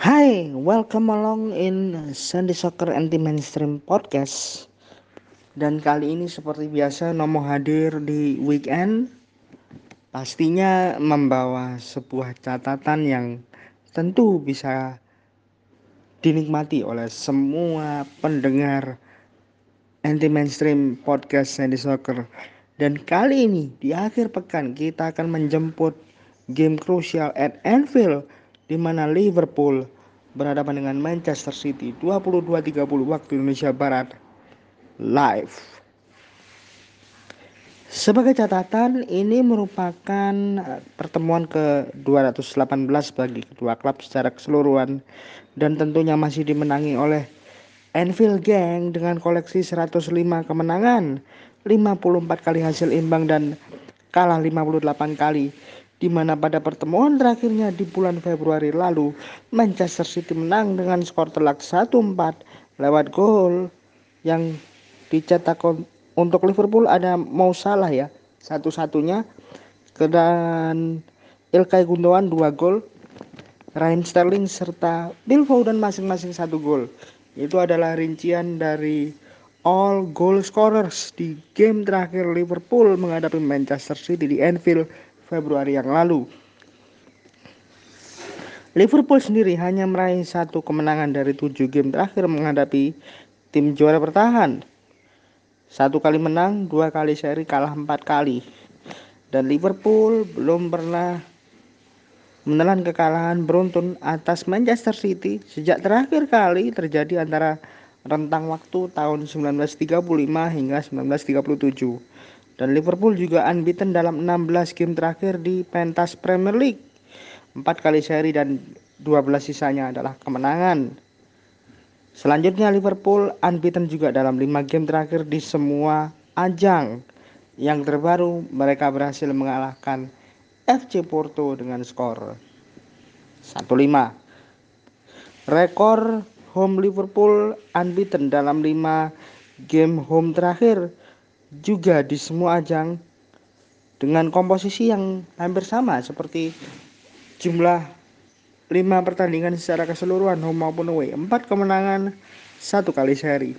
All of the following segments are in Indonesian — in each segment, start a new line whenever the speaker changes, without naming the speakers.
Hai, welcome along in Sunday Soccer Anti Mainstream Podcast. Dan kali ini seperti biasa Nomo hadir di weekend pastinya membawa sebuah catatan yang tentu bisa dinikmati oleh semua pendengar anti mainstream podcast Sunday Soccer. Dan kali ini di akhir pekan kita akan menjemput game krusial at Anfield di mana Liverpool berhadapan dengan Manchester City 22.30 waktu Indonesia Barat live. Sebagai catatan, ini merupakan eh, pertemuan ke-218 bagi kedua klub secara keseluruhan dan tentunya masih dimenangi oleh Anfield Gang dengan koleksi 105 kemenangan, 54 kali hasil imbang dan kalah 58 kali di mana pada pertemuan terakhirnya di bulan Februari lalu Manchester City menang dengan skor telak 1-4 lewat gol yang dicetak untuk Liverpool ada Mau Salah ya satu-satunya. Dan Ilkay Gundogan dua gol Ryan Sterling serta Bill Foden masing-masing satu gol. Itu adalah rincian dari all goal scorers di game terakhir Liverpool menghadapi Manchester City di Anfield Februari yang lalu. Liverpool sendiri hanya meraih satu kemenangan dari tujuh game terakhir menghadapi tim juara bertahan. Satu kali menang, dua kali seri kalah empat kali. Dan Liverpool belum pernah menelan kekalahan beruntun atas Manchester City sejak terakhir kali terjadi antara rentang waktu tahun 1935 hingga 1937 dan Liverpool juga unbeaten dalam 16 game terakhir di pentas Premier League. 4 kali seri dan 12 sisanya adalah kemenangan. Selanjutnya Liverpool unbeaten juga dalam 5 game terakhir di semua ajang. Yang terbaru mereka berhasil mengalahkan FC Porto dengan skor 1-5. Rekor home Liverpool unbeaten dalam 5 game home terakhir juga di semua ajang dengan komposisi yang hampir sama seperti jumlah 5 pertandingan secara keseluruhan home maupun away, 4 kemenangan, satu kali seri.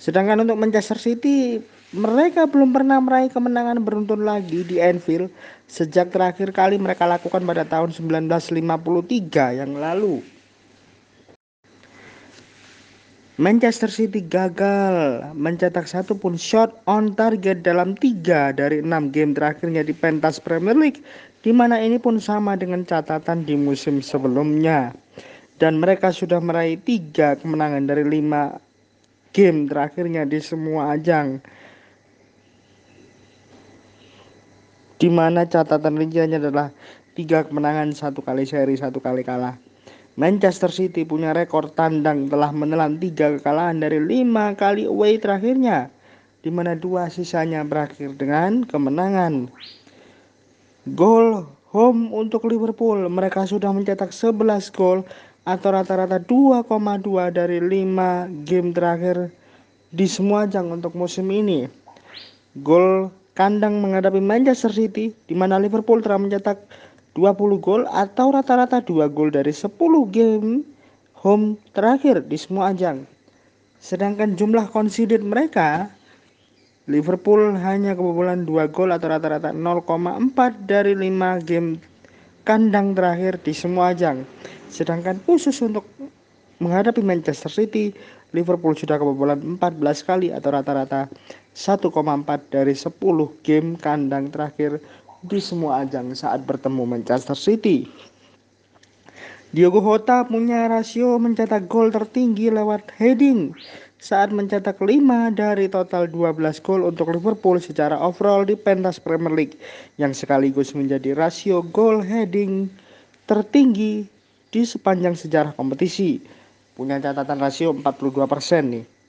Sedangkan untuk Manchester City, mereka belum pernah meraih kemenangan beruntun lagi di Anfield sejak terakhir kali mereka lakukan pada tahun 1953 yang lalu. Manchester City gagal. Mencetak satu pun shot on target dalam tiga dari enam game terakhirnya di pentas Premier League di mana ini pun sama dengan catatan di musim sebelumnya. Dan mereka sudah meraih tiga kemenangan dari lima game terakhirnya di semua ajang. Di mana catatan rinciannya adalah tiga kemenangan satu kali seri satu kali kalah Manchester City punya rekor tandang telah menelan tiga kekalahan dari lima kali away terakhirnya, di mana dua sisanya berakhir dengan kemenangan. Gol home untuk Liverpool, mereka sudah mencetak 11 gol atau rata-rata 2,2 dari 5 game terakhir di semua ajang untuk musim ini. Gol kandang menghadapi Manchester City di mana Liverpool telah mencetak 20 gol atau rata-rata 2 gol dari 10 game home terakhir di semua ajang. Sedangkan jumlah conceded mereka Liverpool hanya kebobolan 2 gol atau rata-rata 0,4 dari 5 game kandang terakhir di semua ajang. Sedangkan khusus untuk menghadapi Manchester City, Liverpool sudah kebobolan 14 kali atau rata-rata 1,4 dari 10 game kandang terakhir di semua ajang saat bertemu Manchester City. Diogo Jota punya rasio mencetak gol tertinggi lewat heading saat mencetak 5 dari total 12 gol untuk Liverpool secara overall di pentas Premier League yang sekaligus menjadi rasio gol heading tertinggi di sepanjang sejarah kompetisi. Punya catatan rasio 42% nih.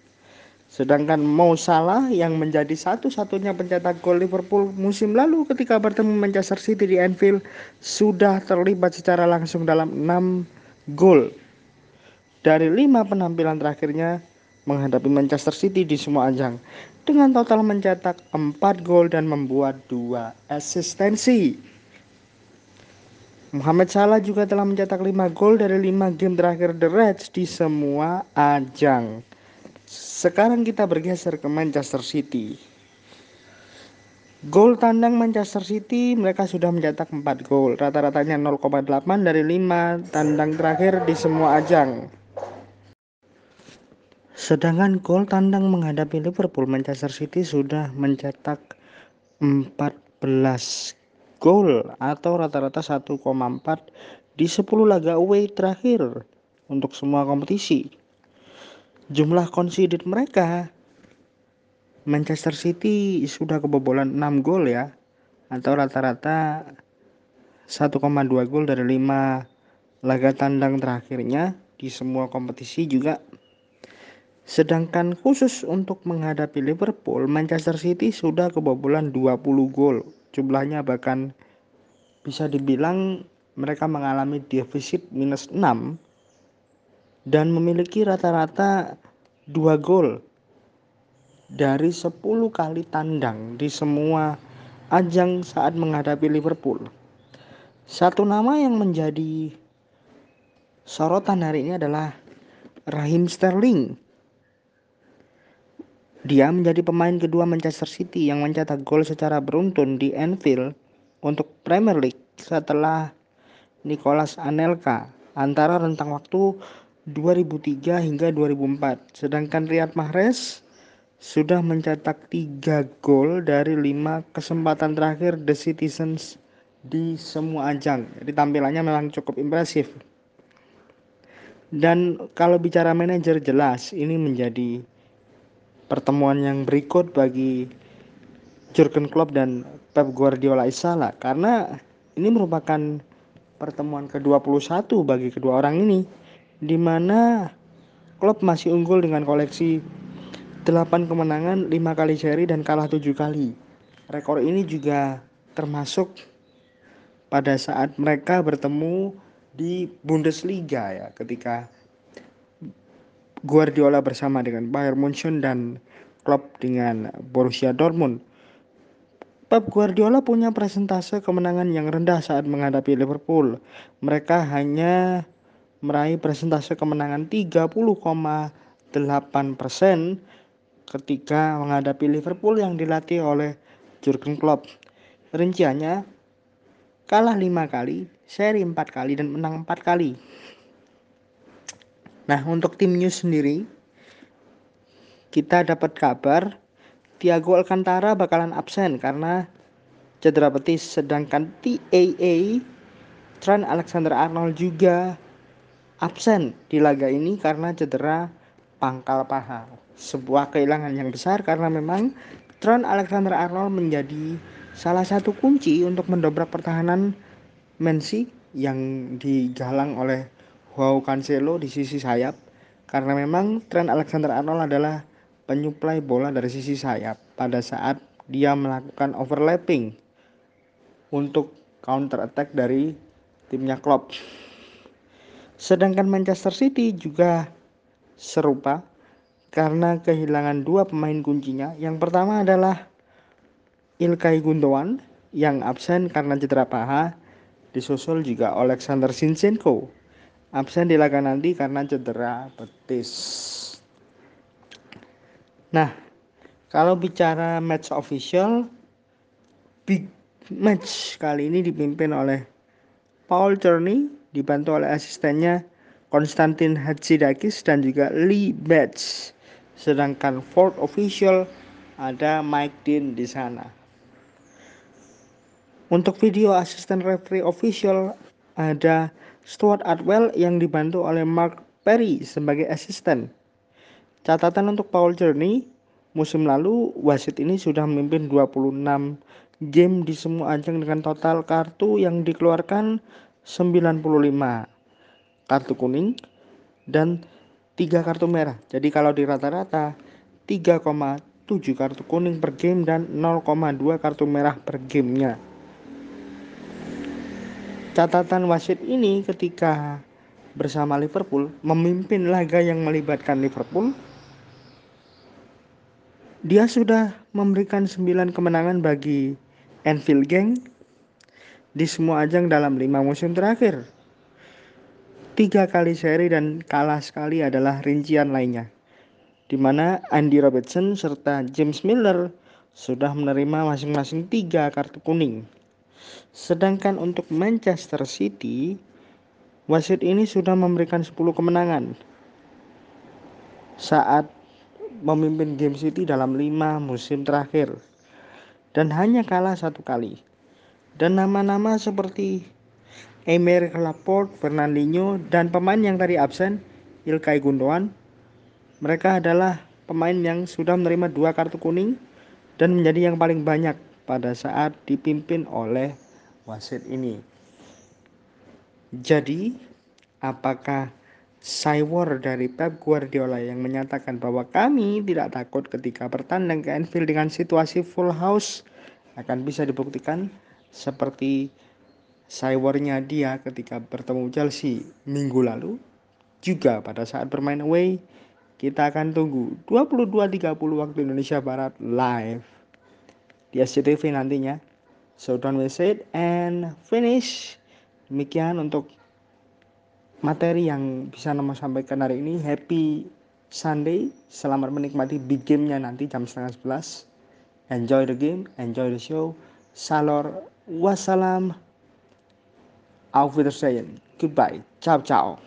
Sedangkan Mo Salah yang menjadi satu-satunya pencetak gol Liverpool musim lalu ketika bertemu Manchester City di Anfield sudah terlibat secara langsung dalam 6 gol. Dari 5 penampilan terakhirnya menghadapi Manchester City di semua ajang dengan total mencetak 4 gol dan membuat 2 asistensi. Mohamed Salah juga telah mencetak 5 gol dari 5 game terakhir The Reds di semua ajang. Sekarang kita bergeser ke Manchester City. Gol tandang Manchester City mereka sudah mencetak 4 gol, rata-ratanya 0,8 dari 5 tandang terakhir di semua ajang. Sedangkan gol tandang menghadapi Liverpool, Manchester City sudah mencetak 14 gol atau rata-rata 1,4 di 10 laga away terakhir untuk semua kompetisi. Jumlah conceded mereka. Manchester City sudah kebobolan 6 gol ya. Atau rata-rata 1,2 gol dari 5 laga tandang terakhirnya di semua kompetisi juga. Sedangkan khusus untuk menghadapi Liverpool, Manchester City sudah kebobolan 20 gol. Jumlahnya bahkan bisa dibilang mereka mengalami defisit minus 6 dan memiliki rata-rata 2 gol dari 10 kali tandang di semua ajang saat menghadapi Liverpool. Satu nama yang menjadi sorotan hari ini adalah Raheem Sterling dia menjadi pemain kedua Manchester City yang mencetak gol secara beruntun di Anfield untuk Premier League setelah Nicolas Anelka antara rentang waktu 2003 hingga 2004. Sedangkan Riyad Mahrez sudah mencetak 3 gol dari 5 kesempatan terakhir The Citizens di semua ajang. Jadi tampilannya memang cukup impresif. Dan kalau bicara manajer jelas ini menjadi pertemuan yang berikut bagi Jurgen Klopp dan Pep Guardiola Isala karena ini merupakan pertemuan ke-21 bagi kedua orang ini di mana Klopp masih unggul dengan koleksi 8 kemenangan, 5 kali seri dan kalah 7 kali. Rekor ini juga termasuk pada saat mereka bertemu di Bundesliga ya ketika Guardiola bersama dengan Bayern Munchen dan Klopp dengan Borussia Dortmund. Pep Guardiola punya presentase kemenangan yang rendah saat menghadapi Liverpool. Mereka hanya meraih presentase kemenangan 30,8 persen ketika menghadapi Liverpool yang dilatih oleh Jurgen Klopp. Rinciannya kalah lima kali, seri empat kali dan menang empat kali. Nah, untuk tim News sendiri, kita dapat kabar Thiago Alcantara bakalan absen karena cedera betis, sedangkan TAA Trent Alexander-Arnold juga absen di laga ini karena cedera pangkal paha. Sebuah kehilangan yang besar karena memang Trent Alexander-Arnold menjadi salah satu kunci untuk mendobrak pertahanan Mensi yang digalang oleh Wow Cancelo di sisi sayap karena memang Trent Alexander-Arnold adalah penyuplai bola dari sisi sayap pada saat dia melakukan overlapping untuk counter attack dari timnya Klopp. Sedangkan Manchester City juga serupa karena kehilangan dua pemain kuncinya. Yang pertama adalah Ilkay Gundogan yang absen karena cedera paha, disusul juga Alexander Zinchenko absen di laga nanti karena cedera betis. Nah, kalau bicara match official, big match kali ini dipimpin oleh Paul Czerny dibantu oleh asistennya Konstantin Hadzidakis dan juga Lee Betts. Sedangkan fourth official ada Mike Dean di sana. Untuk video asisten referee official ada Stuart Atwell yang dibantu oleh Mark Perry sebagai asisten. Catatan untuk Paul Journey, musim lalu wasit ini sudah memimpin 26 game di semua ajang dengan total kartu yang dikeluarkan 95 kartu kuning dan 3 kartu merah. Jadi kalau di rata-rata 3,7 kartu kuning per game dan 0,2 kartu merah per gamenya catatan wasit ini ketika bersama Liverpool memimpin laga yang melibatkan Liverpool dia sudah memberikan 9 kemenangan bagi Anfield Gang di semua ajang dalam lima musim terakhir. Tiga kali seri dan kalah sekali adalah rincian lainnya, di mana Andy Robertson serta James Miller sudah menerima masing-masing tiga kartu kuning. Sedangkan untuk Manchester City, wasit ini sudah memberikan 10 kemenangan saat memimpin game City dalam lima musim terakhir dan hanya kalah satu kali. Dan nama-nama seperti Emer Laporte, Fernandinho, dan pemain yang tadi absen, Ilkay Gundogan, mereka adalah pemain yang sudah menerima dua kartu kuning dan menjadi yang paling banyak pada saat dipimpin oleh wasit ini. Jadi, apakah Cywar dari Pep Guardiola yang menyatakan bahwa kami tidak takut ketika bertandang ke Anfield dengan situasi full house akan bisa dibuktikan seperti Cywarnya dia ketika bertemu Chelsea minggu lalu juga pada saat bermain away kita akan tunggu 22.30 waktu Indonesia Barat live di SCTV nantinya so don't miss it and finish demikian untuk materi yang bisa nama sampaikan hari ini. Happy Sunday, selamat menikmati big game-nya nanti jam setengah sebelas. Enjoy the game, enjoy the show. Salor, wassalam, auf Wiedersehen, goodbye, ciao ciao.